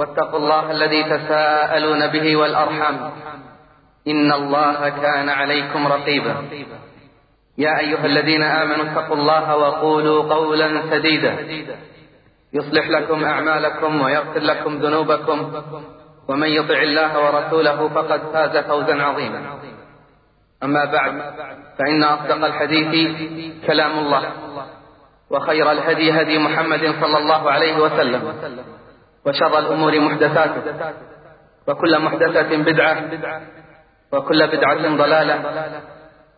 واتقوا الله الذي تساءلون به والأرحام. إن الله كان عليكم رقيبا. يا أيها الذين آمنوا اتقوا الله وقولوا قولا سديدا. يصلح لكم أعمالكم ويغفر لكم ذنوبكم. ومن يطع الله ورسوله فقد فاز فوزا عظيما. أما بعد فإن أصدق الحديث كلام الله. وخير الهدي هدي محمد صلى الله عليه وسلم. وشر الأمور محدثاتها. وكل محدثة بدعة. وكل بدعة ضلالة.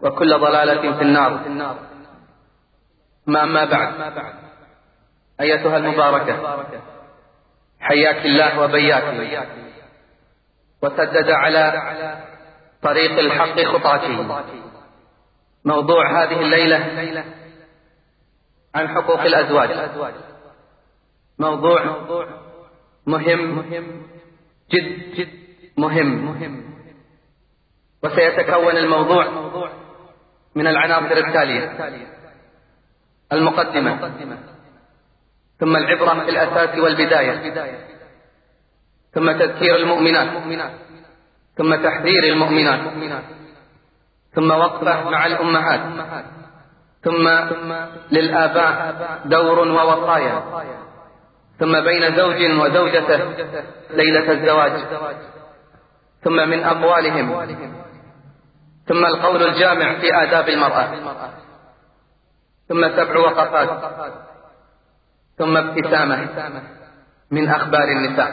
وكل ضلالة في النار. ما أما بعد. أيتها المباركة. حياك الله وبياك. وسدد على طريق الحق خطاك. موضوع هذه الليلة عن حقوق الأزواج. موضوع مهم. جد. مهم. وسيتكون الموضوع من العناصر التالية. المقدمة. ثم العبرة في الأساس والبداية. ثم تذكير المؤمنات. ثم تحذير المؤمنات. ثم وقفة مع الأمهات. ثم للآباء دور ووصايا. ثم بين زوج وزوجته ليلة الزواج. ثم من أقوالهم ثم القول الجامع في آداب المرأة. ثم سبع وقفات. ثم ابتسامة من أخبار النساء.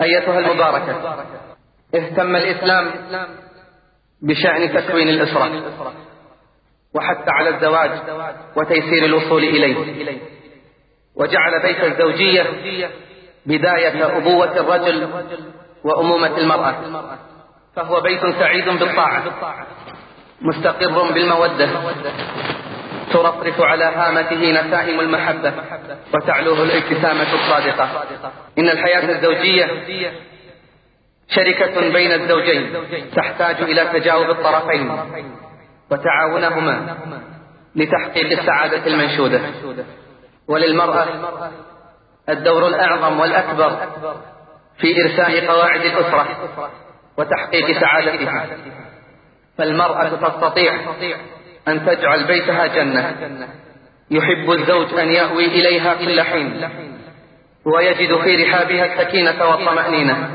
أيتها المباركة. اهتم الإسلام بشأن تكوين الأسرة وحث على الزواج وتيسير الوصول إليه. وجعل بيت الزوجية بداية أبوة الرجل وأمومة المرأة فهو بيت سعيد بالطاعة مستقر بالمودة ترفرف على هامته نسائم المحبة وتعلوه الابتسامة الصادقة. إن الحياة الزوجية شركة بين الزوجين تحتاج إلى تجاوب الطرفين وتعاونهما لتحقيق السعادة المنشودة. وللمرأة الدور الأعظم والأكبر في إرساء قواعد الأسرة وتحقيق سعادتها. فالمرأة تستطيع أن تجعل بيتها جنة. يحب الزوج أن يأوي إليها كل حين. ويجد في رحابها السكينة والطمأنينة.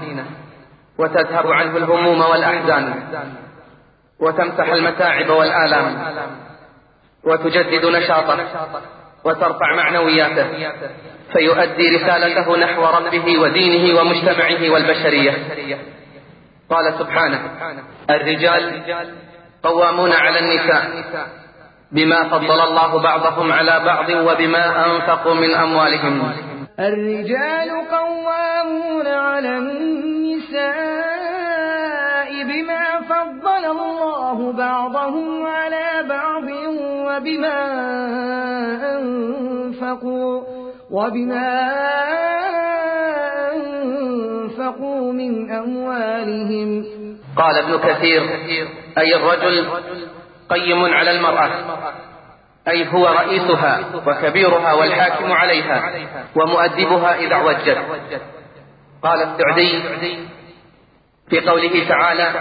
وتذهب عنه الهموم والأحزان. وتمسح المتاعب والآلام. وتجدد نشاطه. وترفع معنوياته فيؤدي رسالته نحو ربه ودينه ومجتمعه والبشرية. قال سبحانه الرجال قوامون على النساء بما فضل الله بعضهم على بعض وبما أنفقوا من أموالهم. الرجال قوامون على النساء بما فضل الله بعضهم على بعض وبما أنفقوا وبما أنفقوا من أموالهم. قال ابن كثير أي الرجل قيم على المرأة أي هو رئيسها وكبيرها والحاكم عليها ومؤدبها إذا اعوجت. قال السعدي في قوله تعالى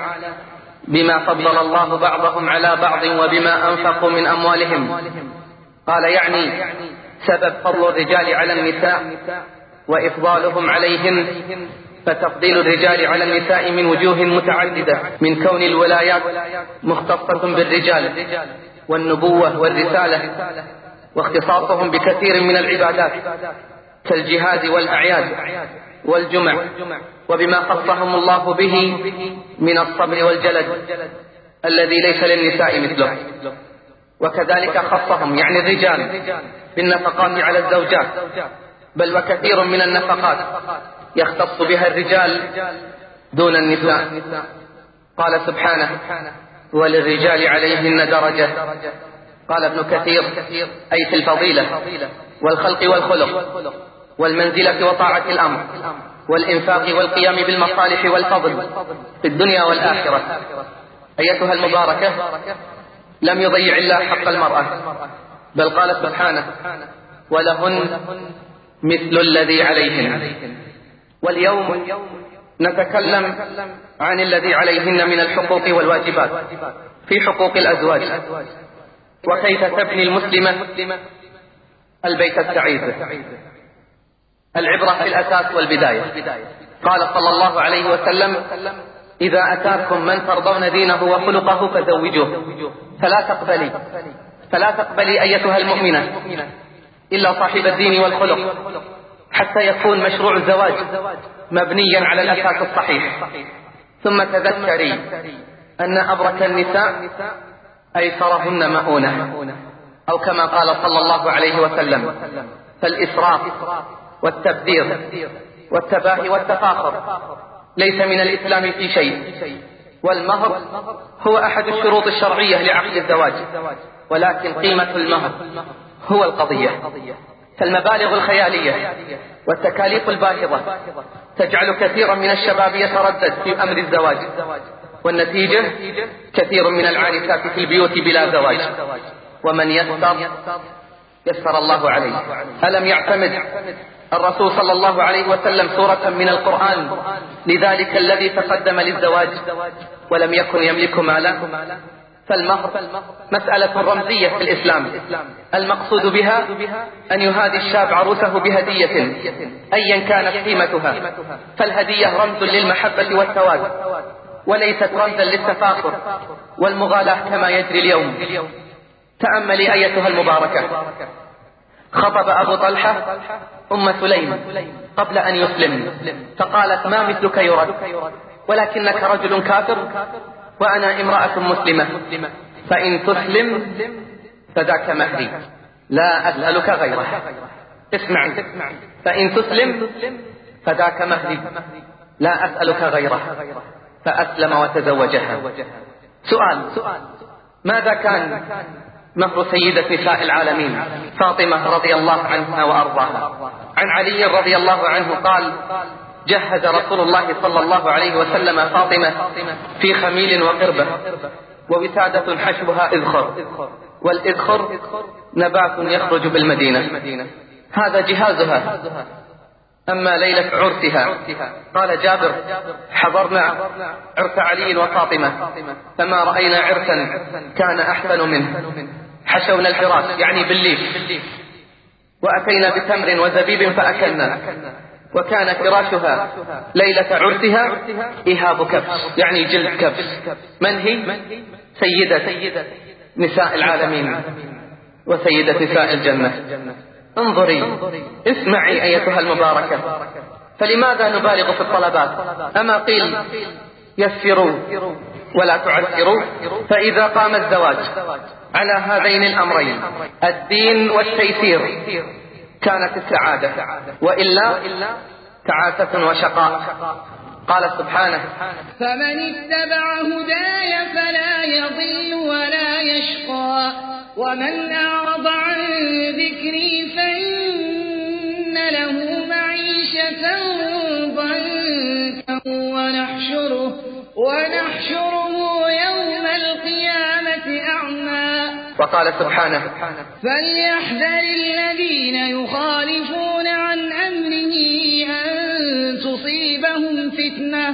بما فضل الله بعضهم على بعض وبما أنفقوا من أموالهم. قال يعني سبب فضل الرجال على النساء وإفضالهم عليهن فتفضيل الرجال على النساء من وجوه متعددة من كون الولايات مختصة بالرجال والنبوة والرسالة واختصاصهم بكثير من العبادات كالجهاد والأعياد. والجمع. وبما خصهم الله به من الصبر والجلد الذي ليس للنساء مثله. وكذلك خصهم يعني الرجال بالنفقات على الزوجات. بل وكثير من النفقات يختص بها الرجال دون النساء. قال سبحانه وللرجال عليهن درجة. قال ابن كثير أي في الفضيلة والخلق والخلق. والمنزلة وطاعة الأمر والإنفاق والقيام بالمصالح والفضل في الدنيا والآخرة. أيتها المباركة لم يضيع الله حق المرأة بل قال سبحانه ولهن مثل الذي عليهن. واليوم نتكلم عن الذي عليهن من الحقوق والواجبات في حقوق الأزواج. وكيف تبني المسلمة البيت السعيد؟ العبرة في الأساس والبداية. قال صلى الله عليه وسلم إذا أتاكم من ترضون دينه وخلقه فزوجوه. فلا تقبلي فلا تقبلي أيتها المؤمنة إلا صاحب الدين والخلق حتى يكون مشروع الزواج مبنيا على الأساس الصحيح. ثم تذكري أن أبرك النساء أيسرهن مؤونة. أو كما قال صلى الله عليه وسلم فالإسراف والتبذير والتباهي والتفاخر. ليس من الإسلام في شيء. والمهر هو أحد الشروط الشرعية لعقد الزواج. ولكن قيمة المهر هو القضية. فالمبالغ الخيالية والتكاليف الباهظة تجعل كثيرا من الشباب يتردد في أمر الزواج. والنتيجة كثير من العارفات في البيوت بلا زواج. ومن يسر يسر الله عليه. ألم يعتمد الرسول صلى الله عليه وسلم سورة من القرآن. لذلك الذي تقدم للزواج ولم يكن يملك مالا فالمهر مسألة رمزية في الإسلام. المقصود بها أن يهادي الشاب عروسه بهدية أيا كانت قيمتها. فالهدية رمز للمحبة والتواد وليست رمزا للتفاخر والمغالاة كما يجري اليوم. تأملي أيتها المباركة. خطب أبو طلحة أم سليم قبل أن يسلم. فقالت ما مثلك يرد ولكنك رجل كافر وأنا امرأة مسلمة. فإن تسلم فذاك مهدي لا أسألك غيره. اسمع. فإن تسلم فذاك مهدي لا أسألك غيره. فأسلم وتزوجها. سؤال ماذا كان مهر سيدة نساء العالمين فاطمة رضي الله عنها وأرضاها. عن علي رضي الله عنه قال جهز رسول الله صلى الله عليه وسلم فاطمة في خميل وقربة ووسادة حشوها إذخر. والإذخر نبات يخرج بالمدينة. هذا جهازها. أما ليلة عرسها قال جابر حضرنا عرس علي وفاطمة فما رأينا عرسا كان أحسن منه. حشونا الفراش يعني بالليل. وأتينا بتمر وزبيب فأكلنا. وكان فراشها ليلة عرسها إهاب كبش يعني جلد كبش. من هي؟ سيدة نساء العالمين وسيدة نساء الجنة. انظري اسمعي أيتها المباركة. فلماذا نبالغ في الطلبات؟ أما قيل يسروا. ولا تعسروا فإذا قام الزواج على هذين الأمرين الدين والتيسير كانت السعادة وإلا تعاسة وشقاء. قال سبحانه فمن اتبع هداي فلا يضل ولا يشقى ومن أعرض عن ذكري فإن له معيشة ضنكا ونحشره, ونحشره يوم القيامة أعمى. وقال سبحانه فليحذر الذين يخالفون عن أمره أن تصيبهم فتنة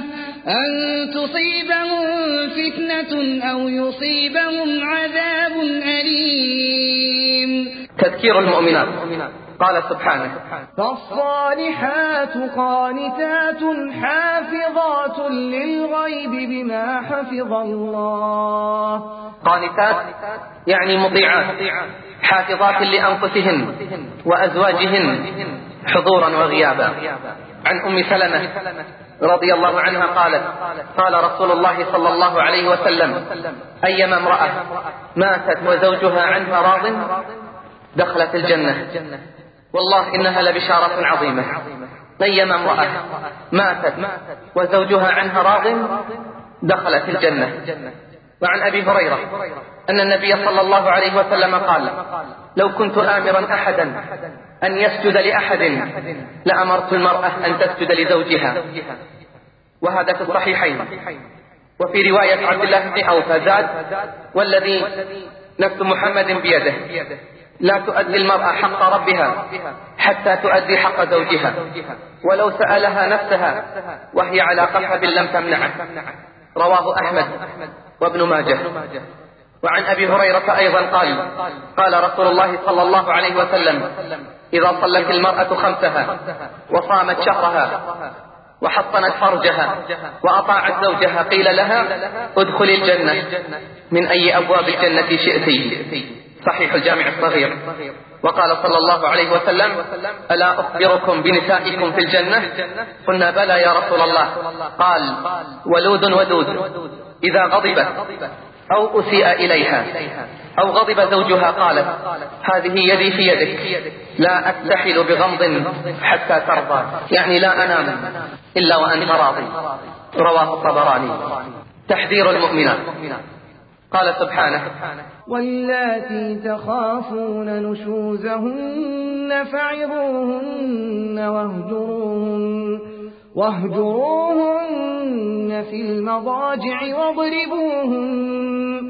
أن تصيبهم فتنة أو يصيبهم عذاب أليم. تذكير المؤمنات. قال سبحانه. فالصالحات قانتات حافظات للغيب بما حفظ الله. قانتات يعني مطيعات. حافظات لأنفسهن وأزواجهن حضورا وغيابا. عن أم سلمة رضي الله عنها قالت قال رسول الله صلى الله عليه وسلم أيما امرأة ماتت وزوجها عنها راض دخلت الجنة. والله إنها لبشارة عظيمة. أيما امرأة ماتت وزوجها عنها راض دخلت الجنة. وعن أبي هريرة أن النبي صلى الله عليه وسلم قال لو كنت آمرا أحدا أن يسجد لأحد لأمرت المرأة أن تسجد لزوجها. وهذا في الصحيحين. وفي رواية عبد الله بن أوفى زاد والذي نفس محمد بيده. لا تؤدي المرأة حق ربها حتى تؤدي حق زوجها. ولو سألها نفسها وهي على قحب لم تمنعه. رواه أحمد وابن ماجه. وعن أبي هريرة أيضا قال قال رسول الله صلى الله عليه وسلم إذا صلت المرأة خمسها وصامت شهرها وحصنت فرجها وأطاعت زوجها قيل لها ادخل الجنة من أي أبواب الجنة شئت صحيح الجامع الصغير. وقال صلى الله عليه وسلم ألا أخبركم بنسائكم في الجنة؟ قلنا بلى يا رسول الله. قال ولود ودود إذا غضبت أو أسيء إليها أو غضب زوجها قالت هذه يدي في يدك لا أكتحل بغمض حتى ترضى يعني لا أنام إلا وأنت راضي. رواه الطبراني. تحذير المؤمنات. قال سبحانه. واللاتي تخافون نشوزهن فعظوهن واهجروهن واهجروهن في المضاجع واضربوهن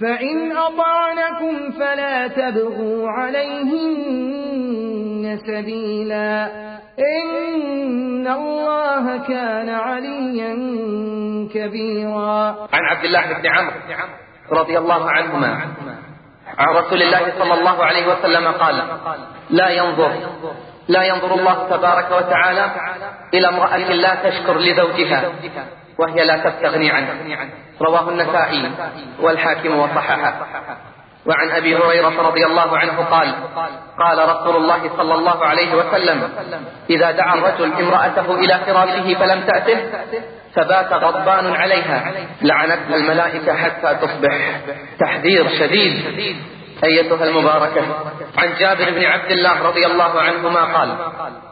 فإن أطعنكم فلا تبغوا عليهن سبيلا. إن الله كان عليا كبيرا. عن عبد الله بن عمرو. رضي الله عنهما. عن رسول الله صلى الله عليه وسلم قال لا ينظر لا ينظر الله تبارك وتعالى إلى امرأة لا تشكر لزوجها وهي لا تستغني عنه. رواه النسائي والحاكم وصححه. وعن أبي هريرة رضي الله عنه قال قال رسول الله صلى الله عليه وسلم إذا دعا الرجل امرأته إلى فراشه فلم تأته فبات غضبان عليها لعنتها الملائكة حتى تصبح تحذير شديد. أيتها المباركة عن جابر بن عبد الله رضي الله عنهما قال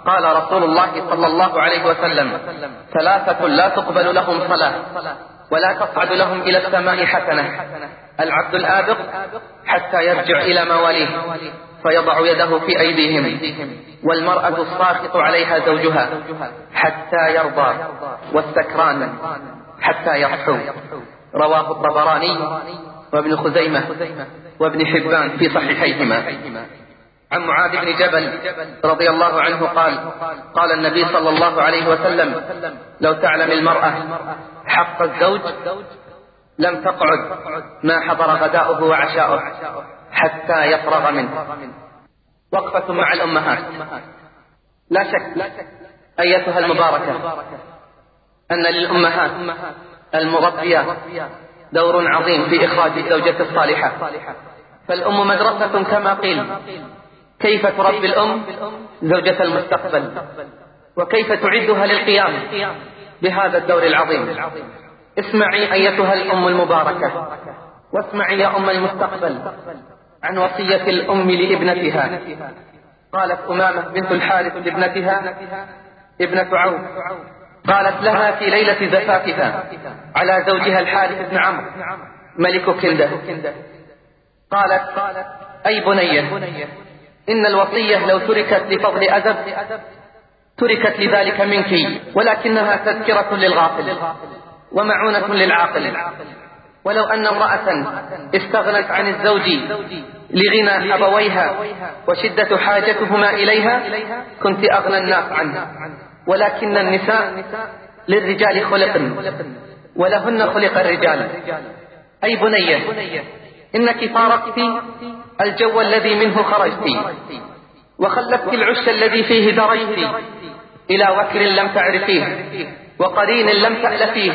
قال رسول الله صلى الله عليه وسلم ثلاثة لا تقبل لهم صلاة. ولا تصعد لهم إلى السماء حسنة. العبد الآبق حتى يرجع إلى مواليه فيضع يده في أيديهم والمرأة الساخط عليها زوجها حتى يرضى والسكران حتى يصحو رواه الطبراني وابن خزيمة وابن حبان في صحيحيهما. عن معاذ بن جبل رضي الله عنه قال قال النبي صلى الله عليه وسلم لو تعلم المرأة حق الزوج لم تقعد ما حضر غداؤه وعشاؤه حتى يفرغ منه. وقفة مع الأمهات. لا شك أيتها المباركة أن للأمهات المربيات دور عظيم في إخراج الزوجة الصالحة. فالأم مدرسة كما قيل. كيف تربي الأم زوجة المستقبل؟ وكيف تعدها للقيام؟ بهذا الدور العظيم. اسمعي أيتها الأم المباركة واسمعي يا أم المستقبل عن وصية الأم لابنتها. قالت أمامة بنت الحارث لابنتها ابنة عوف. قالت لها في ليلة زفافها على زوجها الحارث بن عمرو ملك كندة قالت أي بنية إن الوصية لو تركت لفضل أدب تركت لذلك منك ولكنها تذكرة للغافل ومعونة للعاقل. ولو أن امرأة استغنت عن الزوج لغنى أبويها وشدة حاجتهما إليها كنت أغنى الناس عنه. ولكن النساء للرجال خلقن ولهن خلق الرجال. أي بنية إنك فارقت الجو الذي منه خرجت وخلفت العش الذي فيه درجت. إلى وكر لم تعرفيه وقرين لم تألفيه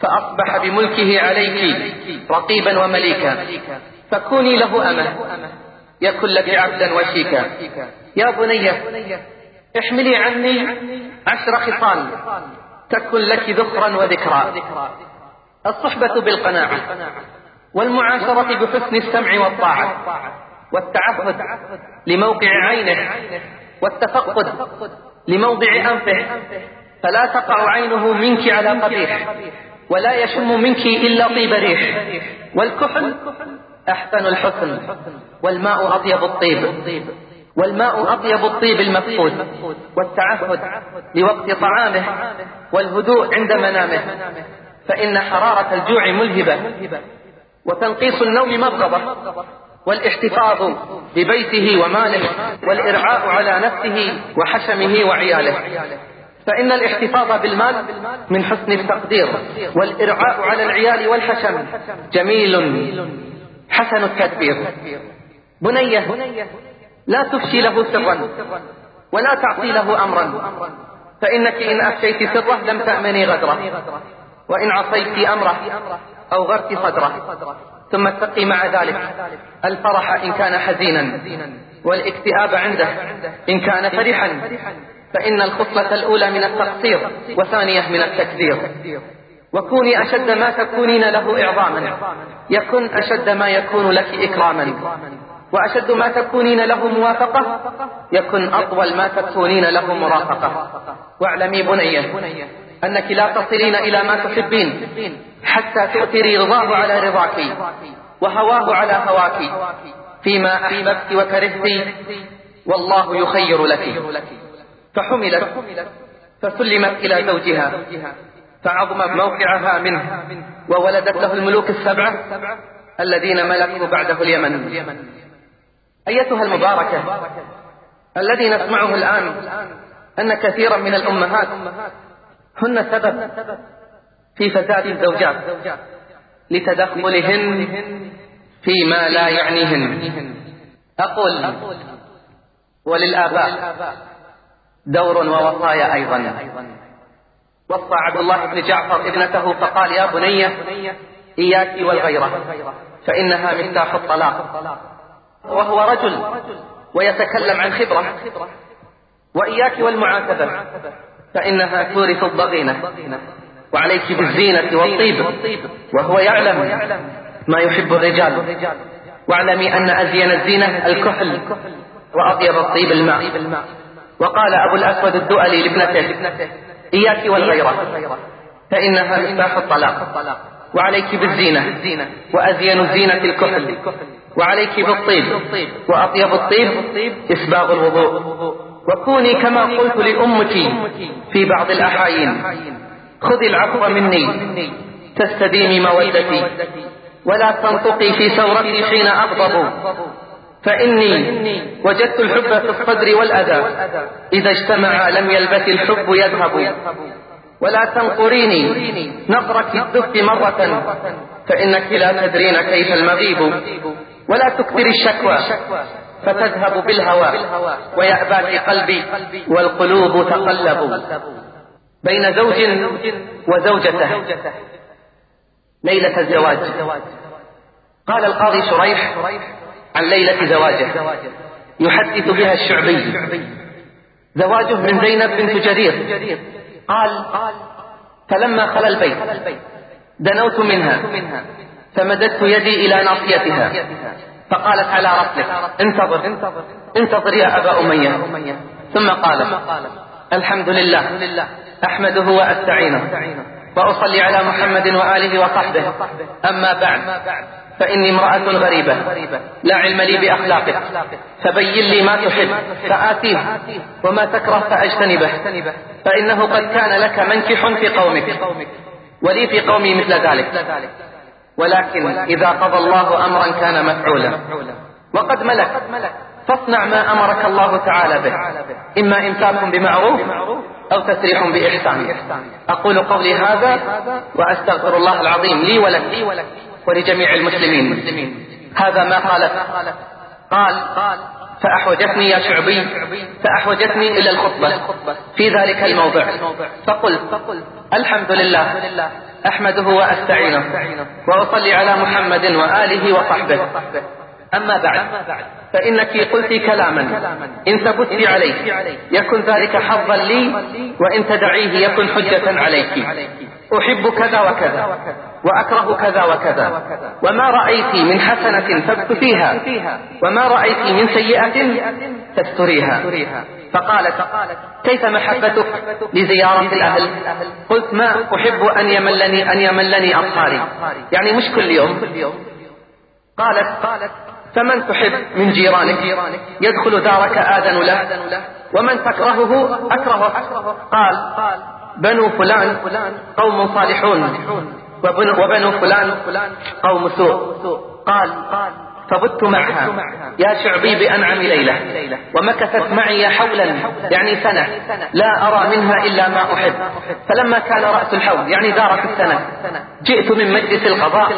فأصبح بملكه عليك رقيبا ومليكا. فكوني له أمة يكن لك عبدا وشيكا. يا بنية احملي عني عشر خصال تكن لك ذخرا وذكرى الصحبة بالقناعة والمعاشرة بحسن السمع والطاعة والتعهد لموقع عينه والتفقد لموضع أنفه. فلا تقع عينه منك على قبيح ولا يشم منك إلا طيب ريح. والكحل أحسن الحسن والماء أطيب الطيب والماء أطيب الطيب المفقود. والتعهد لوقت طعامه والهدوء عند منامه. فإن حرارة الجوع ملهبة وتنقيص النوم مبغضة والاحتفاظ ببيته وماله والإرعاء على نفسه وحشمه وعياله. فإن الاحتفاظ بالمال من حسن التقدير والإرعاء على العيال والحشم جميل حسن التدبير. بنية لا تفشي له سرا ولا تعطي له أمرا. فإنك إن أفشيت سره لم تأمني غدره وإن عصيت أمره أو غرت صدره. ثم اتقي مع ذلك. الفرح إن كان حزينا والاكتئاب عنده إن كان فرحا فإن الخصلة الأولى من التقصير وثانية من التكذير وكوني أشد ما تكونين له إعظاما يكن أشد ما يكون لك إكراما. وأشد ما تكونين له موافقة يكن أطول ما تكونين له مرافقة. واعلمي بنية أنك لا تصلين إلى ما تحبين حتى تؤثري رضاه على رضاك وهواه على هواك فيما أحببت وكرهت والله يخير لك. فحملت فسلمت إلى زوجها فعظم موقعها منه وولدت له الملوك السبعة الذين ملكوا بعده اليمن. أيتها المباركة الذي نسمعه الآن أن كثيرا من الأمهات هن سبب في فساد الزوجات لتدخلهن فيما لا يعنيهن. أقول وللآباء دور ووصايا أيضا. وصى عبد الله بن جعفر ابنته فقال يا بني إياك والغيرة فإنها مفتاح الطلاق. وهو رجل ويتكلم عن خبرة وإياك والمعاتبة. فإنها تورث الضغينة. وعليك بالزينة والطيب. وهو يعلم ما يحب الرجال. واعلمي أن أزين الزينة الكحل وأطيب الطيب الماء. وقال أبو الأسود الدؤلي لابنته إياك والغيرة. فإنها مفتاح الطلاق. وعليك بالزينة وأزين الزينة الكحل. وعليك بالطيب وأطيب الطيب إسباغ الوضوء. وكوني كما قلت لأمك في بعض الأحايين خذي العفو مني. تستديمي مودتي. ولا تنطقي في ثورتي حين أغضب. فإني وجدت الحب في الصدر والأذى. إذا اجتمع لم يلبث الحب يذهب. ولا تنقريني نقرك الدف مرة. فإنك لا تدرين كيف المغيب. ولا تكثر الشكوى. فتذهب بالهوى ويأباك قلبي والقلوب تقلب بين زوج وزوجته. ليلة الزواج. قال القاضي شريح عن ليلة زواجه. يحدث بها الشعبي. زواجه من زينب بنت جرير. قال فلما خلا البيت دنوت منها فمددت يدي إلى ناصيتها. فقالت على رسلك انتظر. انتظر يا أبا أمية. ثم قال الحمد لله. أحمده وأستعينه. وأصلي على محمد وآله وصحبه. أما بعد فإني امرأة غريبة. لا علم لي بأخلاقك. فبين لي ما تحب فآتيه. وما تكره فأجتنبه. فإنه قد كان لك منكح في قومك. ولي في قومي مثل ذلك. ولكن إذا قضى الله أمرا كان مفعولا. وقد ملك. فاصنع ما أمرك الله تعالى به. إما إمساك بمعروف أو تسريح بإحسان. أقول قولي هذا وأستغفر الله العظيم لي ولك ولجميع المسلمين. هذا ما قالت قال فأحوجتني يا شعبي فأحوجتني إلى الخطبة. في ذلك الموضع. فقلت الحمد لله. أحمده وأستعينه وأصلي على محمد وآله وصحبه. أما بعد فإنك قلت كلاما إن ثبت عليه يكن ذلك حظا لي وإن تدعيه يكن حجة عليك. أحب كذا وكذا وأكره كذا وكذا وما رأيت من حسنة تبث فيها وما رأيت من سيئة تستريها. فقالت كيف محبتك لزيارة الأهل؟ قلت ما أحب أن يملني أن يملني أطهاري يعني مش كل يوم. قالت فمن تحب من جيرانك يدخل دارك آذن له ومن تكرهه أكرهه قال بنو فلان قوم صالحون وبنو فلان قوم سوء. قال فبت معها. يا شعبي بأنعم ليلة. ومكثت معي حولا. يعني سنة. لا أرى منها إلا ما أحب. فلما كان رأس الحول يعني دارت السنة. جئت من مجلس القضاء.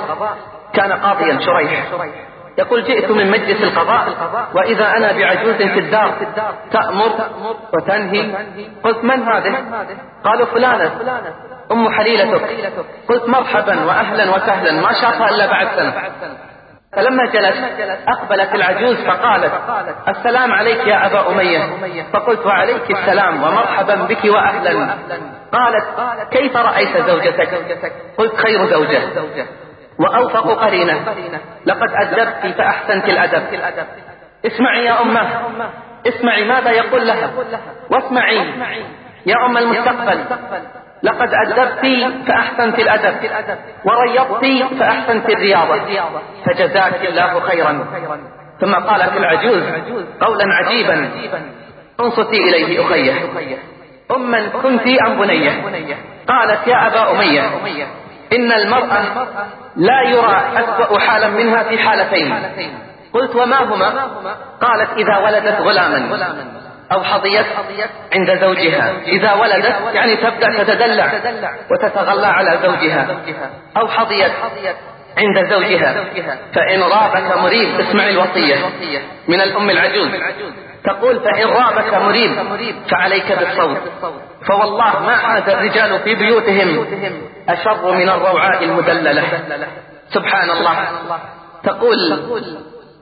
كان قاضيا شريح. يقول جئت من مجلس القضاء. وإذا أنا بعجوز في الدار. تأمر وتنهي. قلت من هذه؟ قالوا فلانة. أم حليلتك قلت مرحبا وأهلا وسهلا. ما شافها إلا بعد سنة. فلما جلس أقبلت العجوز فقالت السلام عليك يا أبا أمية. فقلت وعليك السلام ومرحبا بك وأهلا. قالت كيف رأيت زوجتك؟ قلت خير زوجة. وأوفق قرينة. لقد أدبت فأحسنت الأدب. اسمعي يا أمة. اسمعي ماذا يقول لها. واسمعي. يا أم المستقبل. لقد أدبت فأحسنت الأدب وريضت فأحسنت الرياضة فجزاك الله خيرا. ثم قالت العجوز قولا عجيبا انصتي إليه أخيه. أما كنت أم بنية؟ قالت يا أبا أمية إن المرأة لا يرى أسوأ حالا منها في حالتين. قلت وما هما؟ قالت إذا ولدت غلاما. أو حظيت عند زوجها. إذا ولدت يعني تبدأ تتدلع وتتغلى على زوجها. أو حظيت عند زوجها. فإن رابك مريب اسمع الوصية من الأم العجوز. تقول فإن رابك مريب فعليك بالصوت. فوالله ما عاد الرجال في بيوتهم أشر من الروعاء المدللة. سبحان الله. تقول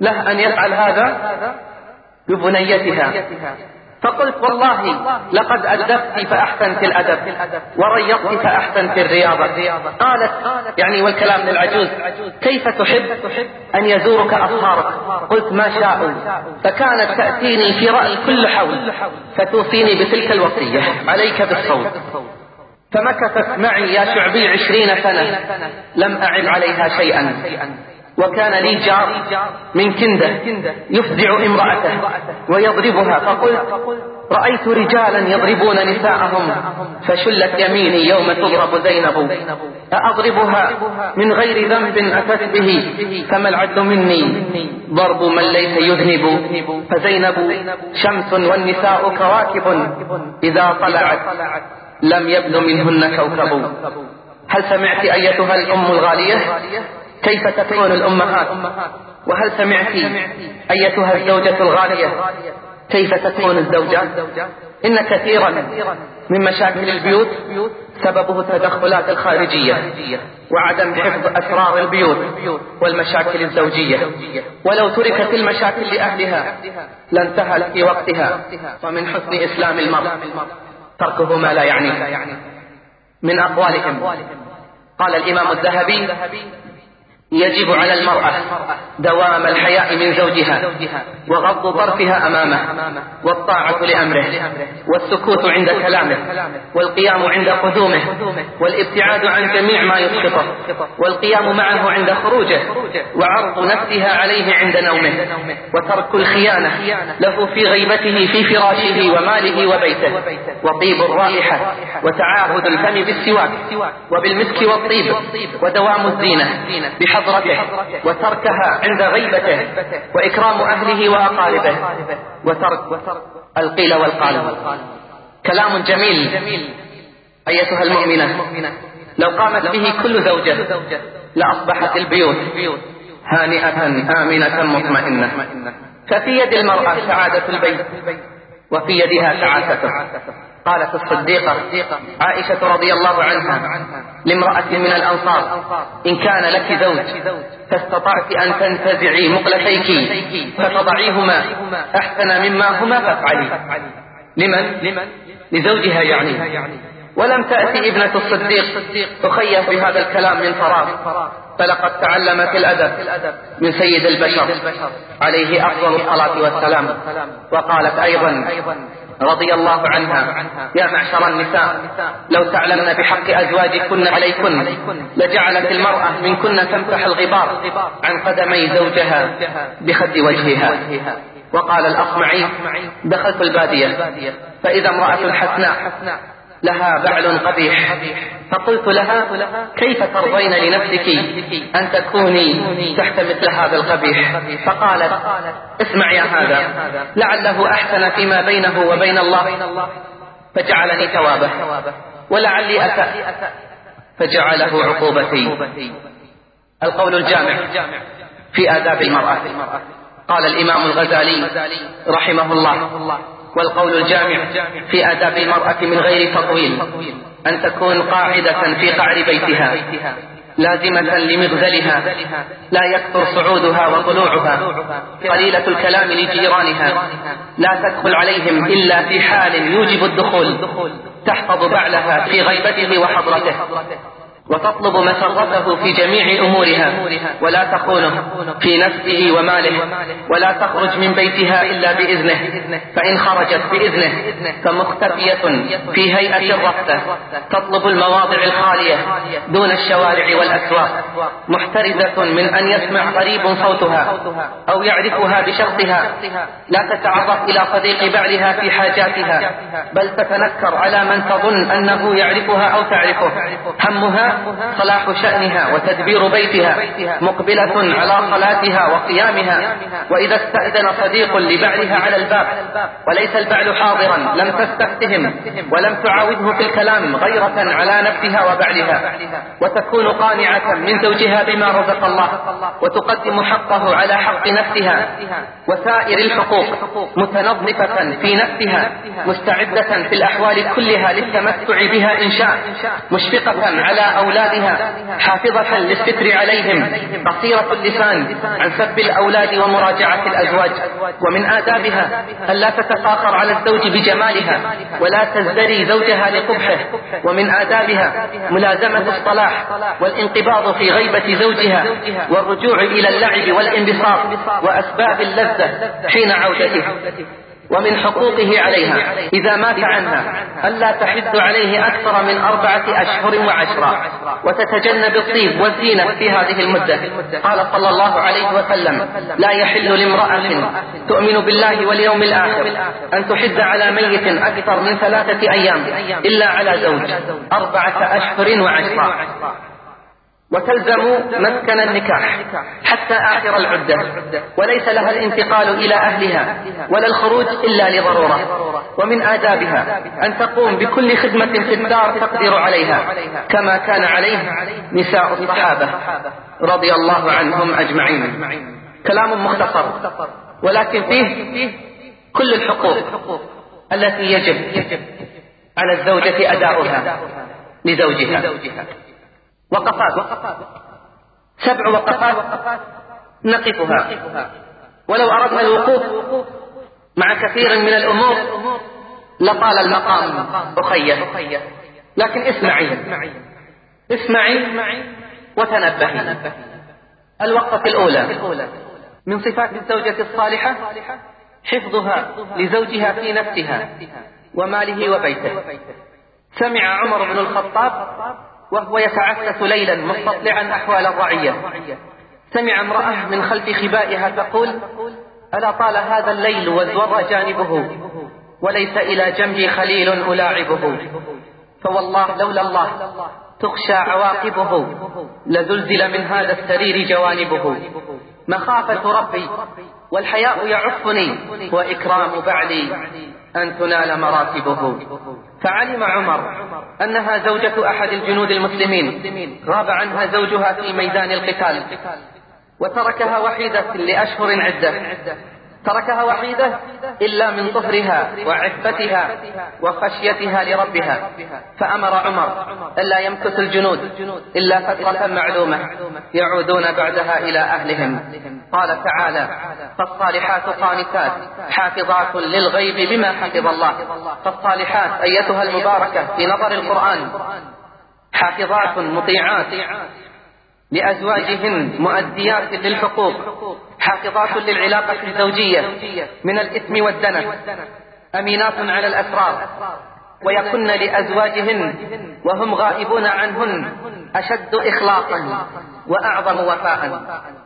له أن يفعل هذا؟ ببنيتها. فقلت والله لقد أدبت فأحسنت الأدب وريضت فأحسنت الرياضة. قالت يعني والكلام للعجوز كيف تحب أن يزورك أصهارك قلت ما شاءوا فكانت تأتيني في رأي كل حول فتوصيني بتلك الوصية. عليك بالصوت. فمكثت معي يا شعبي عشرين سنة لم أعب عليها شيئا. وكان لي جار من كندة يفزع امرأته ويضربها. فقلت رأيت رجالا يضربون نساءهم فشلت يميني يوم تضرب زينب. أأضربها من غير ذنب أتت به فما العدل مني؟ ضرب من ليس يذنب. فزينب شمس والنساء كواكب إذا طلعت لم يبدو منهن كوكب. هل سمعت أيتها الأم الغالية؟ كيف تكون الأمهات؟ وهل سمعت أيتها الزوجة الغالية؟ كيف تكون الزوجات إن كثيرا من مشاكل البيوت سببه التدخلات الخارجية وعدم حفظ أسرار البيوت والمشاكل الزوجية. ولو تركت المشاكل لأهلها لانتهت في وقتها ومن حسن إسلام المرء. تركه ما لا يعنيه من أقوالهم. قال الإمام الذهبي يجب على المرأة دوام الحياء من زوجها وغض طرفها أمامه والطاعة لأمره والسكوت عند كلامه والقيام عند قدومه والابتعاد عن جميع ما يسقطه والقيام معه عند خروجه وعرض نفسها عليه عند نومه وترك الخيانة له في غيبته في فراشه وماله وبيته وطيب الرائحة وتعاهد الفم بالسواك وبالمسك والطيب ودوام الزينة بحضرته وتركها عند غيبته وإكرام أهله وأقاربه وترك القيل والقال. كلام جميل أيتها المؤمنة. لو قامت به كل زوجة لأصبحت البيوت هانئة آمنة مطمئنة. ففي يد المرأة سعادة البيت وفي يدها تعاسته قالت الصديقة عائشة رضي الله عنها لامرأة من الأنصار إن كان لك زوج فاستطعت أن تنتزعي مقلتيك فتضعيهما أحسن مما هما فافعلي. لمن؟ لزوجها يعني. ولم تأتي ابنة الصديق تخيف بهذا الكلام من فراغ فلقد تعلمت الأدب من سيد البشر عليه أفضل الصلاة والسلام. وقالت أيضا رضي الله عنها. يا معشر النساء لو تعلمن بحق أزواجكن عليكن لجعلت المرأة منكن تمسح الغبار عن قدمي زوجها بخد وجهها. وقال الأصمعي دخلت البادية فإذا امرأة حسناء لها بعل قبيح. فقلت لها كيف ترضين لنفسك أن تكوني تحت مثل هذا القبيح؟ فقالت اسمع يا هذا لعله أحسن فيما بينه وبين الله فجعلني ثوابه ولعلي أسأ فجعله عقوبتي. القول الجامع في آداب المرأة. قال الإمام الغزالي رحمه الله والقول الجامع في آداب المرأة من غير تطويل أن تكون قاعدة في قعر بيتها لازمة لمغزلها لا يكثر صعودها وطلوعها قليلة الكلام لجيرانها لا تدخل عليهم إلا في حال يوجب الدخول تحفظ بعلها في غيبته وحضرته. وتطلب مسرته في جميع أمورها ولا تخونه في نفسه وماله ولا تخرج من بيتها إلا بإذنه فإن خرجت بإذنه فمختفية في هيئة الرفة تطلب المواضع الخالية دون الشوارع والأسواق. محترزة من أن يسمع قريب صوتها أو يعرفها بشخصها. لا تتعرف إلى صديق بعلها في حاجاتها بل تتنكر على من تظن أنه يعرفها أو تعرفه. همها صلاح شأنها وتدبير بيتها مقبلة على صلاتها وقيامها وإذا استأذن صديق لبعلها على الباب وليس البعل حاضرا لم تستفتهم ولم تعاوده في الكلام غيرة على نفسها وبعلها. وتكون قانعة من زوجها بما رزق الله وتقدم حقه على حق نفسها وسائر الحقوق متنظفة في نفسها مستعدة في الأحوال كلها للتمتع بها إن شاء مشفقة على أولادها حافظة للستر عليهم قصيرة اللسان عن سب الأولاد ومراجعة الأزواج. ومن آدابها ألا تتفاخر على الزوج بجمالها ولا تزدري زوجها لقبحه. ومن آدابها ملازمة الصلاح والانقباض في غيبة زوجها والرجوع إلى اللعب والانبساط وأسباب اللذة حين عودته. ومن حقوقه عليها إذا مات عنها ألا تحد عليه أكثر من أربعة أشهر وعشرة. وتتجنب الطيب والزينة في هذه المدة. قال صلى الله عليه وسلم لا يحل لامرأة تؤمن بالله واليوم الآخر أن تحد على ميت أكثر من ثلاثة أيام إلا على زوج أربعة أشهر وعشرة. وتلزم مسكن النكاح حتى آخر العدة. وليس لها الانتقال إلى أهلها ولا الخروج إلا لضرورة. ومن آدابها أن تقوم بكل خدمة في الدار تقدر عليها كما كان عليه نساء الصحابة رضي الله عنهم أجمعين. كلام مختصر ولكن فيه كل الحقوق التي يجب على الزوجة أداؤها لزوجها. وقفات. سبع وقفات. نقفها. ولو أردنا الوقوف مع كثير من الأمور لطال المقام. أخيه لكن اسمعي. اسمعي وتنبهي. الوقفة الأولى. من صفات الزوجة الصالحة حفظها لزوجها في نفسها وماله وبيته. سمع عمر بن الخطاب وهو يتعسس ليلا مستطلعا أحوال الرعية. سمع امرأة من خلف خبائها تقول ألا طال هذا الليل وازور جانبه وليس إلى جنبي خليل ألاعبه. فوالله لولا الله تخشى عواقبه لزلزل من هذا السرير جوانبه. مخافة ربي والحياء يعفني وإكرام بعلي أن تنال مراتبه. فعلم عمر أنها زوجة أحد الجنود المسلمين غاب عنها زوجها في ميدان القتال وتركها وحيدة لأشهر عدة. تركها وحيدة إلا من طهرها وعفتها وخشيتها لربها. فأمر عمر ألا يمكث الجنود إلا فترة معلومة يعودون بعدها إلى أهلهم. قال تعالى فالصالحات قانتات حافظات للغيب بما حفظ الله. فالصالحات أيتها المباركة في نظر القرآن. حافظات مطيعات. لأزواجهن مؤديات للحقوق حافظات للعلاقة الزوجية من الإثم والدنس أمينات على الأسرار ويكن لأزواجهن وهم غائبون عنهن أشد إخلاصا وأعظم وفاء.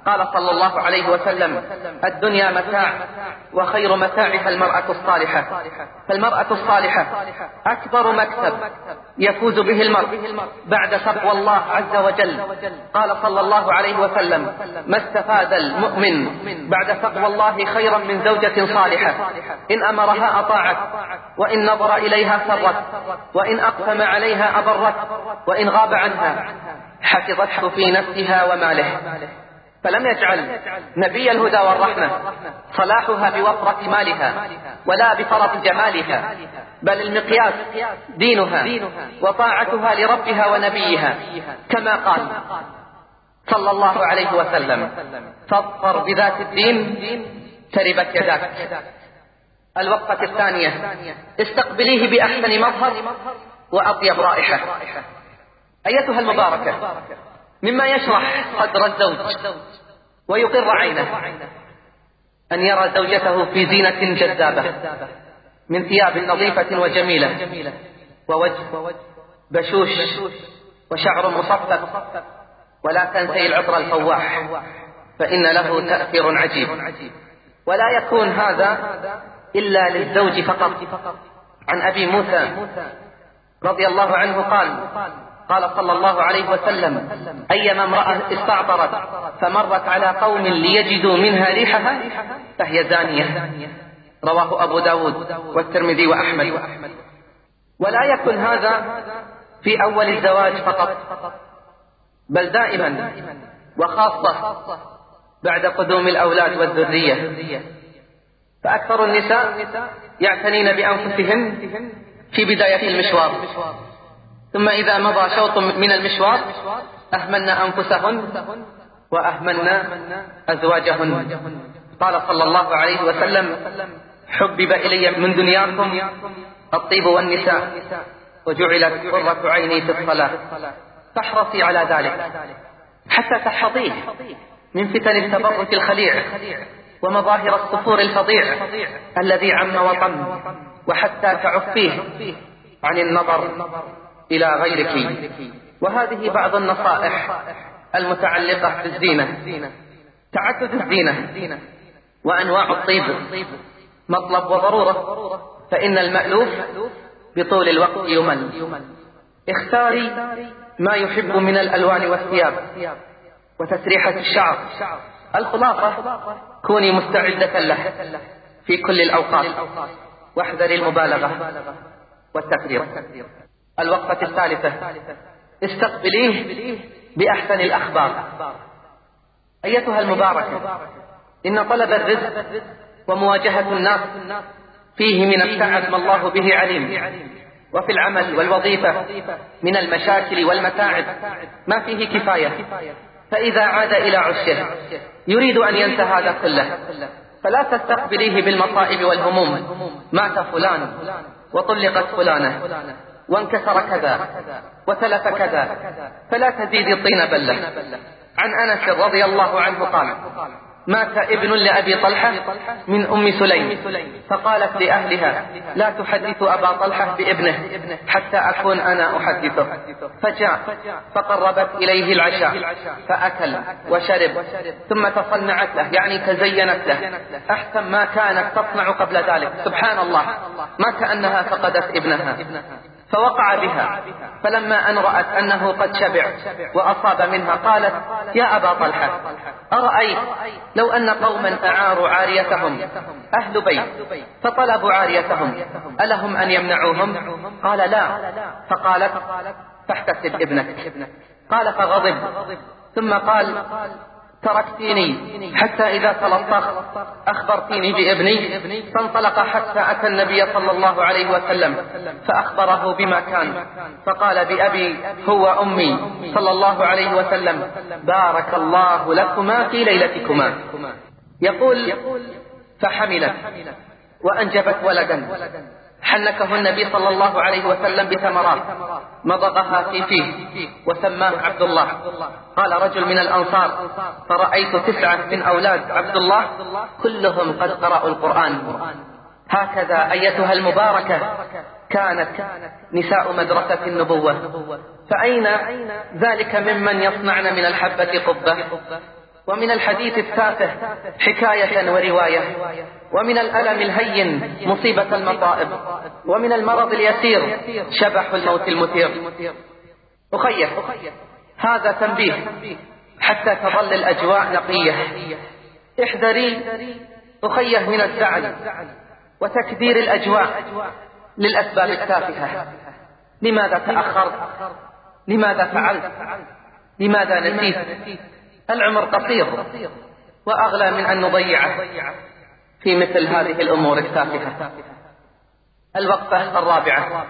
قال صلى الله عليه وسلم الدنيا متاع وخير متاعها المرأة الصالحة. فالمرأة الصالحة أكبر مكسب يفوز به المرء بعد تقوى الله عز وجل. قال صلى الله عليه وسلم ما استفاد المؤمن بعد تقوى الله خيرا من زوجة صالحة؟ إن أمرها أطاعت وإن نظر إليها سرت وإن أقسم عليها أبرت وإن غاب عنها. حفظته في نفسها وماله. فلم يجعل نبي الهدى والرحمة صلاحها بوفرة مالها ولا بفرط جمالها بل المقياس دينها وطاعتها لربها ونبيها كما قال صلى الله عليه وسلم فاظفر بذات الدين تربت يداك. الوقفة الثانية استقبليه بأحسن مظهر وأطيب رائحة. أيتها المباركة مما يشرح صدر الزوج ويقر عينه أن يرى زوجته في زينة جذابة من ثياب نظيفة وجميلة ووجه بشوش وشعر مصفف ولا تنسي العطر الفواح فإن له تأثير عجيب. ولا يكون هذا إلا للزوج فقط. عن أبي موسى رضي الله عنه قال قال صلى الله عليه وسلم أيما امرأة استعطرت فمرت على قوم ليجدوا منها ريحها فهي زانية. رواه أبو داود والترمذي وأحمد. ولا يكن هذا في أول الزواج فقط بل دائما وخاصة بعد قدوم الأولاد والذرية. فأكثر النساء يعتنين بأنفسهن في بداية المشوار. ثم إذا مضى شوط من المشوار أهملن أنفسهن وأهملن أزواجهن. قال صلى الله عليه وسلم حبب إلي من دنياكم الطيب والنساء وجعلت قرة عيني في الصلاة. فاحرصي على ذلك. حتى تحفظيه من فتن التبرج الخليع ومظاهر الصفور الفظيع الذي عم وطم وحتى تعفيه عن النظر. إلى غيرك. وهذه بعض النصائح المتعلقة بالزينة تعدد الزينة وأنواع الطيب مطلب وضرورة فإن المألوف بطول الوقت يمل. اختاري ما يحب من الألوان والثياب وتسريحة الشعر. الخلاصة كوني مستعدة له في كل الأوقات. واحذري المبالغة والتكرير الوقفة الثالثة. استقبليه بأحسن الأخبار. أيتها المباركة. إن طلب الرزق ومواجهة الناس فيه من التعب ما الله به عليم. وفي العمل والوظيفة من المشاكل والمتاعب ما فيه كفاية. فإذا عاد إلى عشه يريد أن ينسى هذا كله. فلا تستقبليه بالمصائب والهموم. مات فلان وطلقت فلانة. وانكسر كذا وتلف كذا فلا تزيد الطين بلة. عن أنس رضي الله عنه قال مات ابن لأبي طلحة من أم سليم فقالت لأهلها لا تحدث أبا طلحة بابنه حتى أكون أنا أحدثه. فجاء فقربت إليه العشاء فأكل وشرب ثم تصنعت له يعني تزينت له. أحسن ما كانت تصنع قبل ذلك. سبحان الله. ما كأنها فقدت ابنها. فوقع بها. فلما أن رأت أنه قد شبع وأصاب منها قالت يا أبا طلحة أرأيت لو أن قوما أعاروا عاريتهم أهل بيت فطلبوا عاريتهم ألهم أن يمنعوهم؟ قال لا. فقالت فاحتسب ابنك. قال فغضب. ثم قال تركتيني. حتى إذا تلطخت أخبرتيني بابني. فانطلق حتى أتى النبي صلى الله عليه وسلم فأخبره بما كان. فقال بأبي هو أمي. صلى الله عليه وسلم بارك الله لكما في ليلتكما. يقول فحملت وأنجبت ولدا. حنكه النبي صلى الله عليه وسلم بثمرات. مضغها في فيه وسماه عبد الله قال رجل من الأنصار فرأيت تسعة من أولاد عبد الله كلهم قد قرأوا القرآن. هكذا أيتها المباركة كانت نساء مدرسة النبوة. فأين ذلك ممن يصنعن من الحبة قبة؟ ومن الحديث التافه حكاية ورواية ومن الألم الهين مصيبة المصائب ومن المرض اليسير شبح الموت المثير. أخيه هذا تنبيه حتى تظل الأجواء نقية. احذري أخيه من الزعل وتكدير الأجواء للأسباب التافهة. لماذا تأخرت؟ لماذا فعلت؟ لماذا نسيت؟ العمر قصير وأغلى من أن نضيعه في مثل هذه الأمور التافهة الوقفة الرابعة.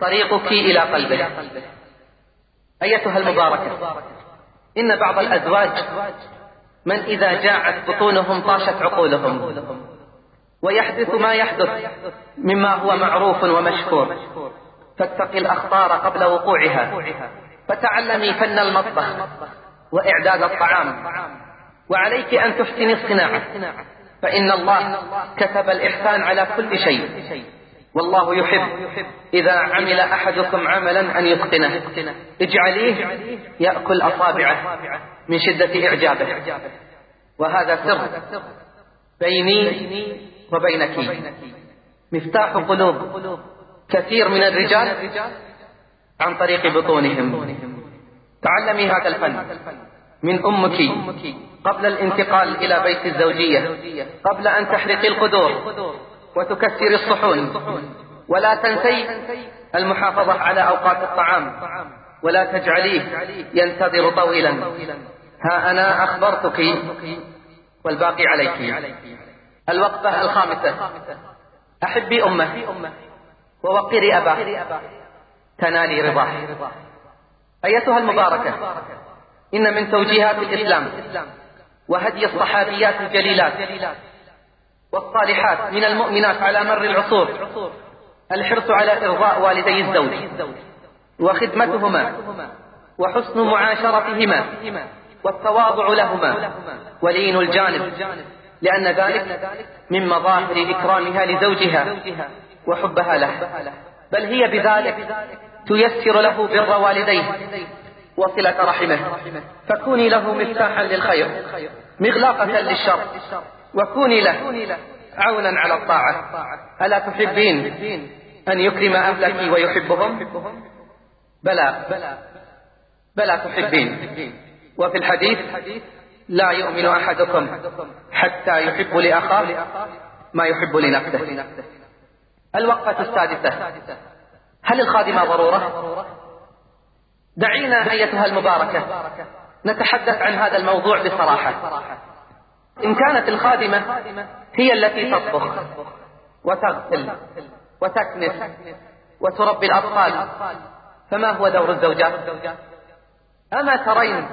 طريقك إلى قلبه. أيتها المباركة. إن بعض الأزواج من إذا جاعت بطونهم طاشت عقولهم ويحدث ما يحدث مما هو معروف ومشكور فاتقي الأخطار قبل وقوعها. فتعلمي فن المطبخ. وإعداد الطعام. وعليك أن تحسني الصناعة فإن الله كتب الإحسان على كل شيء. والله يحب إذا عمل أحدكم عملا أن يتقنه. اجعليه يأكل أصابعه من شدة إعجابه. وهذا سر بيني وبينك. مفتاح قلوب كثير من الرجال عن طريق بطونهم. تعلمي هذا الفن من أمك قبل الانتقال إلى بيت الزوجية قبل أن تحرقي القدور وتكسري الصحون. ولا تنسي المحافظة على أوقات الطعام. ولا تجعليه ينتظر طويلا. ها أنا أخبرتك والباقي عليك. الوقفة الخامسة. أحبي أمه ووقري أباه. تنالي رضاه. أيتها المباركة إن من توجيهات الإسلام وهدي الصحابيات الجليلات والصالحات من المؤمنات على مر العصور. الحرص على إرضاء والدي الزوج. وخدمتهما. وحسن معاشرتهما. والتواضع لهما. ولين الجانب. لأن ذلك من مظاهر إكرامها لزوجها وحبها له. بل هي بذلك تيسر له بر والديه وصلة رحمه. فكوني له مفتاحا للخير مغلاقة للشر وكوني له عونا على الطاعة. ألا تحبين أن يكرم أهلك ويحبهم؟ بلى بلى تحبين. وفي الحديث لا يؤمن أحدكم حتى يحب لأخاه ما يحب لنفسه. الوقفة السادسة. هل الخادمة ضرورة؟ دعينا أيتها المباركة. نتحدث عن هذا الموضوع بصراحة. إن كانت الخادمة هي التي تطبخ وتغسل وتكنس وتربي الأطفال فما هو دور الزوجات؟ أما ترين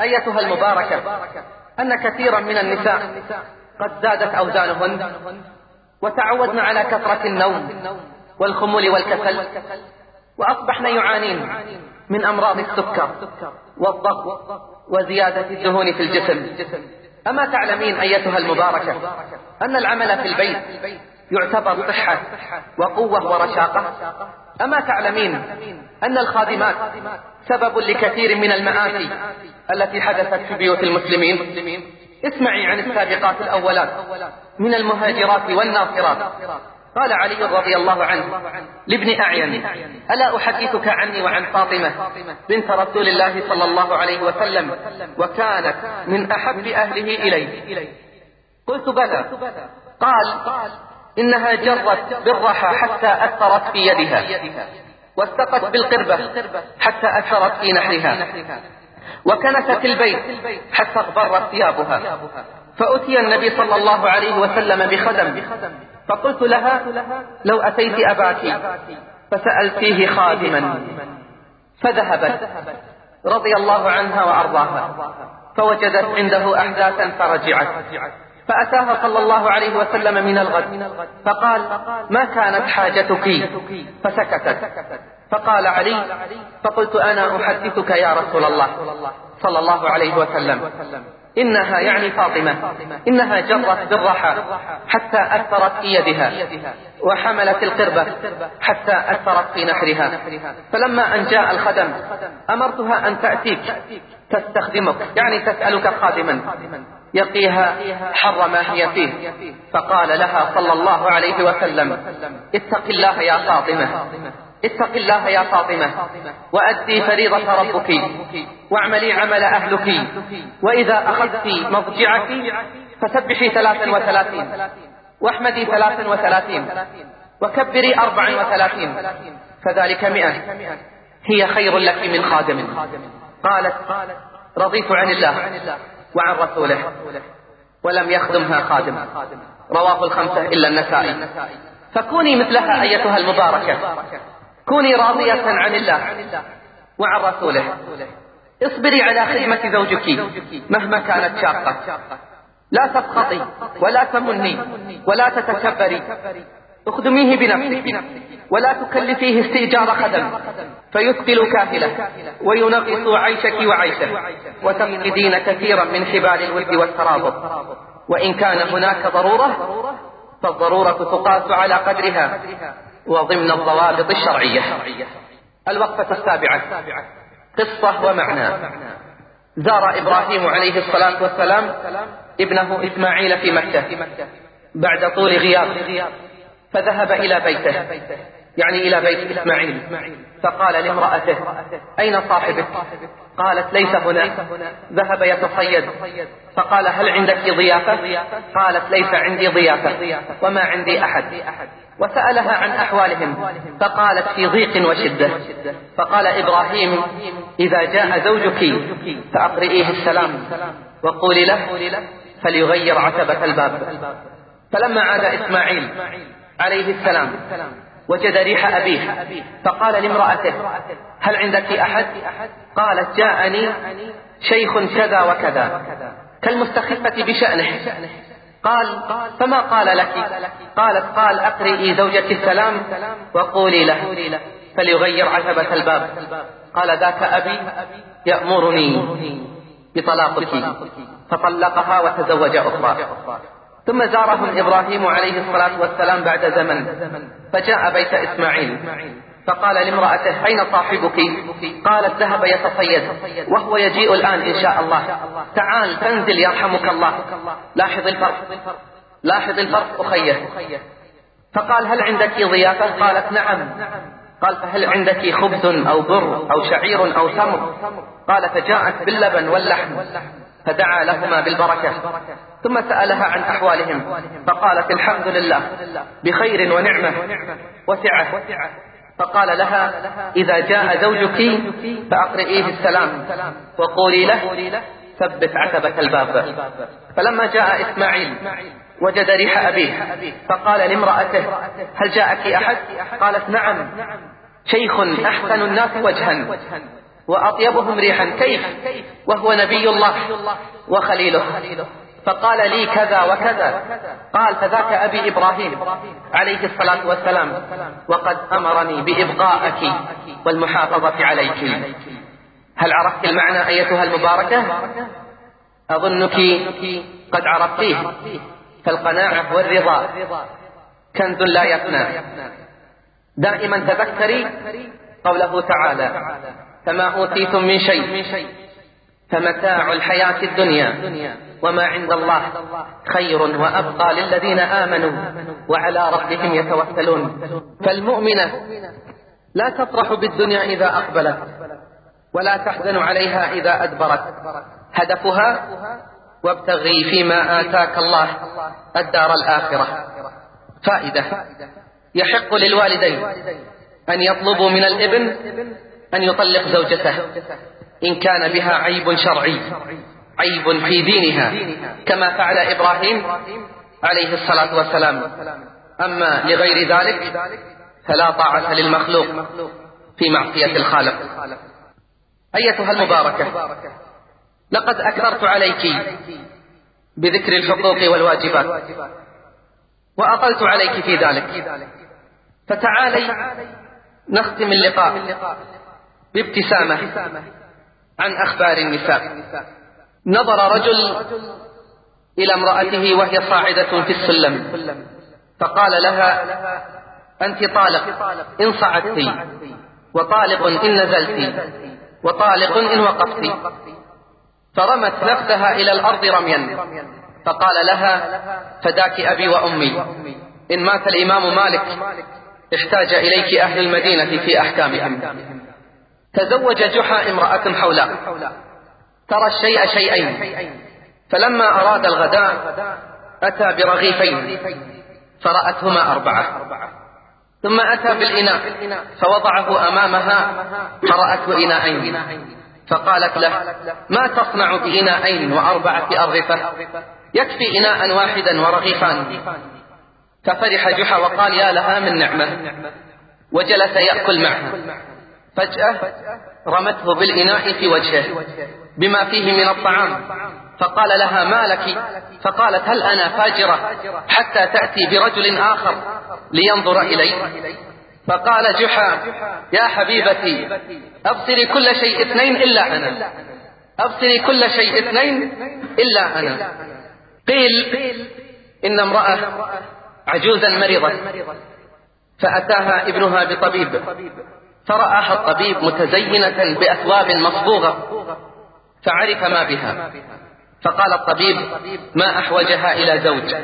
أيتها المباركة أن كثيرا من النساء قد زادت أوزانهن وتعودن على كثرة النوم. والخمول والكسل. وأصبحن يعانين من أمراض السكر والضغط وزيادة الدهون في الجسم. أما تعلمين أيتها المباركة أن العمل في البيت يعتبر صحة وقوة ورشاقة. أما تعلمين أن الخادمات سبب لكثير من المآسي التي حدثت في بيوت المسلمين. اسمعي عن السابقات الأولات من المهاجرات والناصرات. قال علي رضي الله عنه لابن أعين ألا أحدثك عني وعن فاطمة بنت رسول الله صلى الله عليه وسلم وكانت من أحب أهله إليه قلت بلى. قال إنها جرت بالرحى حتى أثرت في يدها واستقت بالقربة حتى أثرت في نحرها وكنست البيت حتى اغبرت ثيابها. فأتي النبي صلى الله عليه وسلم بخدم. فقلت لها لو أتيت أباك. فسألتيه خادما. فذهبت. رضي الله عنها وأرضاها. فوجدت عنده أحداثا فرجعت. فأتاها صلى الله عليه وسلم من الغد. فقال ما كانت حاجتك؟ فسكتت. فقال علي فقلت أنا أحدثك يا رسول الله. صلى الله عليه وسلم. إنها يعني فاطمة. إنها جرت بالرحى حتى أثرت في يدها. وحملت القربة. حتى أثرت في نحرها فلما أن جاء الخدم أمرتها أن تأتيك. تستخدمك. يعني تسألك خادما يقيها حر ما هي فيه. فقال لها صلى الله عليه وسلم اتق الله يا فاطمة. اتق الله يا فاطمة وأدي فريضة ربك واعملي عمل أهلك وإذا أخذت مضجعك فسبحي ثلاثا وثلاثين واحمدي ثلاثا وثلاثين وكبري أربعا وثلاثين فذلك مئة هي خير لك من خادم. قالت رضيت عن الله وعن رسوله ولم يخدمها خادم. رواه الخمسة إلا النسائي. فكوني مثلها أيتها المباركة. كوني راضية عن الله وعن رسوله. اصبري على خدمة زوجك مهما كانت شاقة. لا تسخطي ولا تمني ولا تتكبري. اخدميه بنفسك ولا تكلفيه استئجار خدم فيثقل كاهله وينغص عيشك وعيشه وتفقدين كثيرا من حبال الود والترابط. وإن كان هناك ضرورة فالضرورة تقاس على قدرها. وضمن الضوابط الشرعية. الوقفة السابعة. قصة ومعنى. زار إبراهيم عليه الصلاة والسلام ابنه إسماعيل في مكة بعد طول غياب فذهب إلى بيته يعني إلى بيت إسماعيل فقال لامرأته أين صاحبك؟ قالت ليس هنا. ذهب يتصيد فقال هل عندك ضيافة? قالت ليس عندي ضيافة. وما عندي أحد. وسألها عن أحوالهم. فقالت في ضيق وشدة. فقال إبراهيم إذا جاء زوجك فأقرئيه السلام. وقولي له فليغير عتبة الباب. فلما عاد إسماعيل عليه السلام. وجد ريح أبيه. فقال لامرأته هل عندك أحد؟ قالت جاءني شيخ كذا وكذا. كالمستخفة بشأنه. قال فما قال لك؟ قالت قال أقرئي زوجك السلام وقولي له. فليغير عتبة الباب. قال ذاك أبي يأمرني بطلاقك. فطلقها وتزوج أخرى. ثم زارهم إبراهيم عليه الصلاة والسلام بعد زمن فجاء بيت إسماعيل. فقال لامرأته أين صاحبك؟ قالت ذهب يتصيد وهو يجيء الآن إن شاء الله. تعال تنزل يرحمك الله. لاحظ الفرق. لاحظ الفرق أخيه. فقال هل عندك ضيافة؟ قالت نعم. قال فهل عندك خبز أو بر أو شعير أو تمر؟ قال فجاءت باللبن واللحم. فدعا لهما بالبركة. ثم سألها عن أحوالهم فقالت الحمد لله بخير ونعمة وسعة. فقال لها إذا جاء زوجك فأقرئيه السلام وقولي له ثبت عتبة الباب. فلما جاء إسماعيل وجد ريح أبيه فقال لامرأته هل جاءك أحد؟ قالت نعم. شيخ أحسن الناس وجها وأطيبهم ريحا كيف؟ وهو نبي الله وخليله. فقال لي كذا وكذا. قال فذاك أبي إبراهيم عليه الصلاة والسلام وقد أمرني بإبقائك والمحافظة عليك. هل عرفت المعنى أيتها المباركة؟ أظنك قد عرفتيه فالقناعة والرضا. كنز لا يفنى. دائما تذكري قوله تعالى فما أوتيتم من شيء فمتاع الحياة الدنيا وما عند الله خير وأبقى للذين آمنوا وعلى ربهم يتوكلون. فالمؤمنة لا تفرح بالدنيا إذا أقبلت ولا تحزن عليها إذا أدبرت. هدفها وابتغي فيما آتاك الله الدار الآخرة. فائدة يحق للوالدين أن يطلبوا من الابن أن يطلق زوجته. إن كان بها عيب شرعي عيب في دينها كما فعل إبراهيم عليه الصلاة والسلام. أما لغير ذلك فلا طاعة للمخلوق في معصية الخالق. أيتها المباركة لقد أكثرت عليك بذكر الحقوق والواجبات وأطلت عليك في ذلك. فتعالي نختم اللقاء بابتسامة عن أخبار النساء. نظر رجل إلى امرأته وهي صاعدة في السلم. فقال لها أنت طالق إن صعدت وطالق إن نزلت وطالق إن وقفت فرمت نفسها إلى الأرض رميا. فقال لها فداك أبي وأمي. إن مات الإمام مالك احتاج إليك أهل المدينة في أحكامهم. تزوج جحا امرأة حولاء. ترى الشيء شيئين. فلما أراد الغداء أتى برغيفين. فرأتهما أربعة. ثم أتى بالإناء فوضعه أمامها فرأته إناءين. فقالت له ما تصنع بإناءين وأربعة أرغفة؟ يكفي إناء واحدا ورغيفان. ففرح جحا وقال يا لها من نعمة. وجلس يأكل معها. فجأة رمته بالإناء في وجهه بما فيه من الطعام. فقال لها ما لك؟ فقالت هل أنا فاجرة حتى تأتي برجل آخر لينظر إلي؟ فقال جحا يا حبيبتي أبصري كل شيء اثنين إلا أنا. أبصري كل شيء اثنين إلا أنا. قيل إن امرأة عجوزا مريضة. فأتاها ابنها بطبيب. فرآها الطبيب متزينة بأثواب مصبوغة فعرف ما بها. فقال الطبيب ما أحوجها إلى زوج؟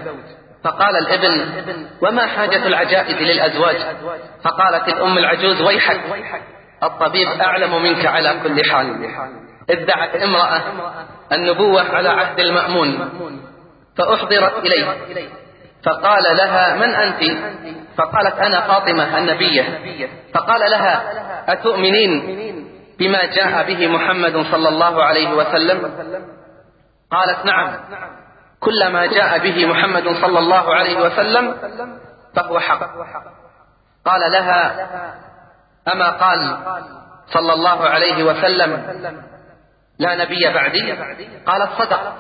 فقال الابن وما حاجة العجائز للأزواج؟ فقالت الأم العجوز ويحك. الطبيب أعلم منك على كل حال. ادعت امرأة النبوة على عهد المأمون فأحضرت إليه. فقال لها من أنت؟ فقالت أنا فاطمة النبية. فقال لها أتؤمنين بما جاء به محمد صلى الله عليه وسلم؟ قالت نعم. كل ما جاء به محمد صلى الله عليه وسلم فهو حق. قال لها أما قال صلى الله عليه وسلم لا نبي بعدي قالت صدق.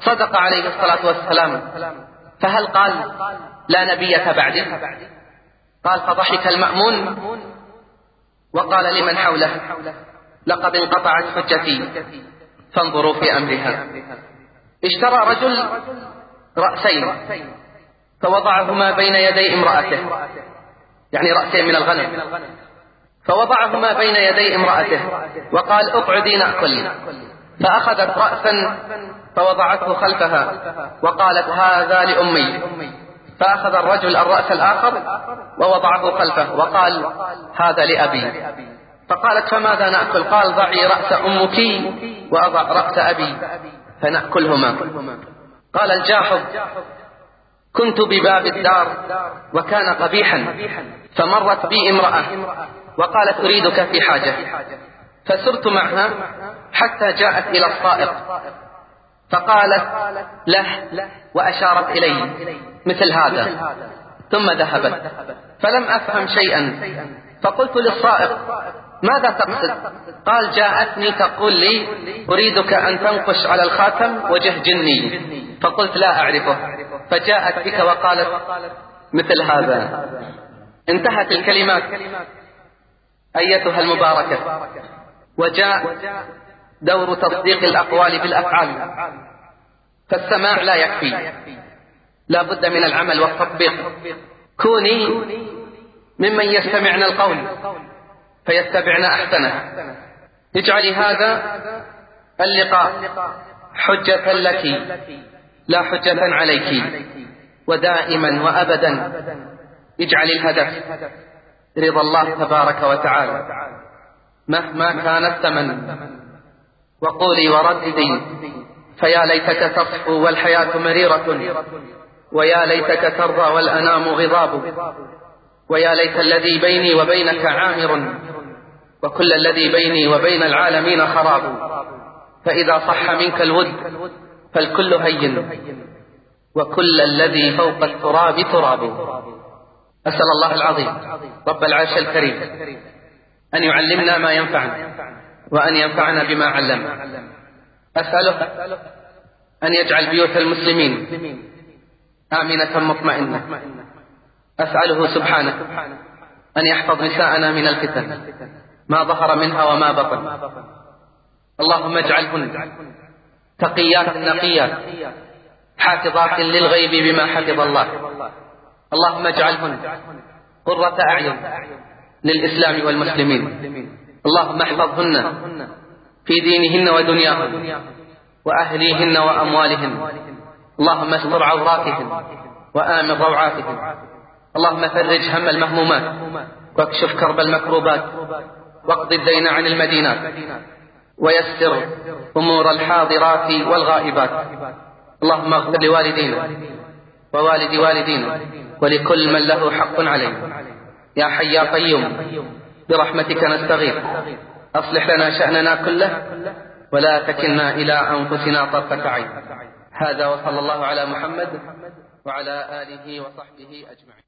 صدق عليه الصلاة والسلام. فهل قال لا نبية بعدي قال فضحك المأمون وقال لمن حوله لقد انقطعت حجتي فانظروا في أمرها. اشترى رجل رأسين فوضعهما بين يدي امرأته يعني رأسين من الغنم فوضعهما بين يدي امرأته وقال اقعدي نأكل. فأخذت رأسا فوضعته خلفها وقالت هذا لأمي. فأخذ الرجل الرأس الآخر ووضعه خلفه وقال هذا لأبي. فقالت فماذا نأكل؟ قال ضعي رأس أمك وأضع رأس أبي فنأكلهما. قال الجاحظ كنت بباب الدار وكان قبيحا فمرت بي امرأة وقالت أريدك في حاجة. فسرت معها حتى جاءت إلى الصائق فقالت له وأشارت إلي مثل هذا. ثم ذهبت. فلم أفهم شيئا. فقلت للصائق ماذا تقصد؟ قال جاءتني تقول لي أريدك أن تنقش على الخاتم وجه جني. فقلت لا أعرفه. فجاءت بك وقالت مثل هذا. انتهت الكلمات. أيتها المباركة. وجاء دور تصديق الأقوال بالأفعال. فالسماع لا يكفي. لا بد من العمل والتطبيق. كوني ممن يستمعن القول فيتبعن أحسنه. اجعلي هذا اللقاء حجة لك لا حجة عليك ودائما وأبدا. اجعل الهدف رضا الله تبارك وتعالى. مهما كان الثمن وقولي ورددي فيا ليتك تصفو والحياة مريرة ويا ليتك ترضى والأنام غضاب ويا ليت الذي بيني وبينك عامر وكل الذي بيني وبين العالمين خراب. فإذا صح منك الود فالكل هين وكل الذي فوق التراب تراب. أسأل الله العظيم رب العرش الكريم أن يعلمنا ما ينفعنا وأن ينفعنا بما علمنا. أسأله أن يجعل بيوت المسلمين آمنة مطمئنة. أسأله سبحانه أن يحفظ نساءنا من الفتن ما ظهر منها وما بطن. اللهم اجعلهن تقيات نقيات حافظات للغيب بما حفظ الله. اللهم اجعلهن قرة أعين للإسلام والمسلمين. اللهم احفظهن في دينهن ودنياهن وأهليهن وأموالهن. اللهم استر عوراتهن وآمن روعاتهن. اللهم فرج هم المهمومات واكشف كرب المكروبات واقض الدين عن المدينات ويسر أمور الحاضرات والغائبات. اللهم اغفر لوالدينا ووالد والدينا ولكل من له حق علينا يا حي يا قيوم برحمتك نستغيث أصلح لنا شأننا كله ولا تكلنا إلى أنفسنا طرفة عين. هذا وصلى الله على محمد وعلى آله وصحبه أجمعين.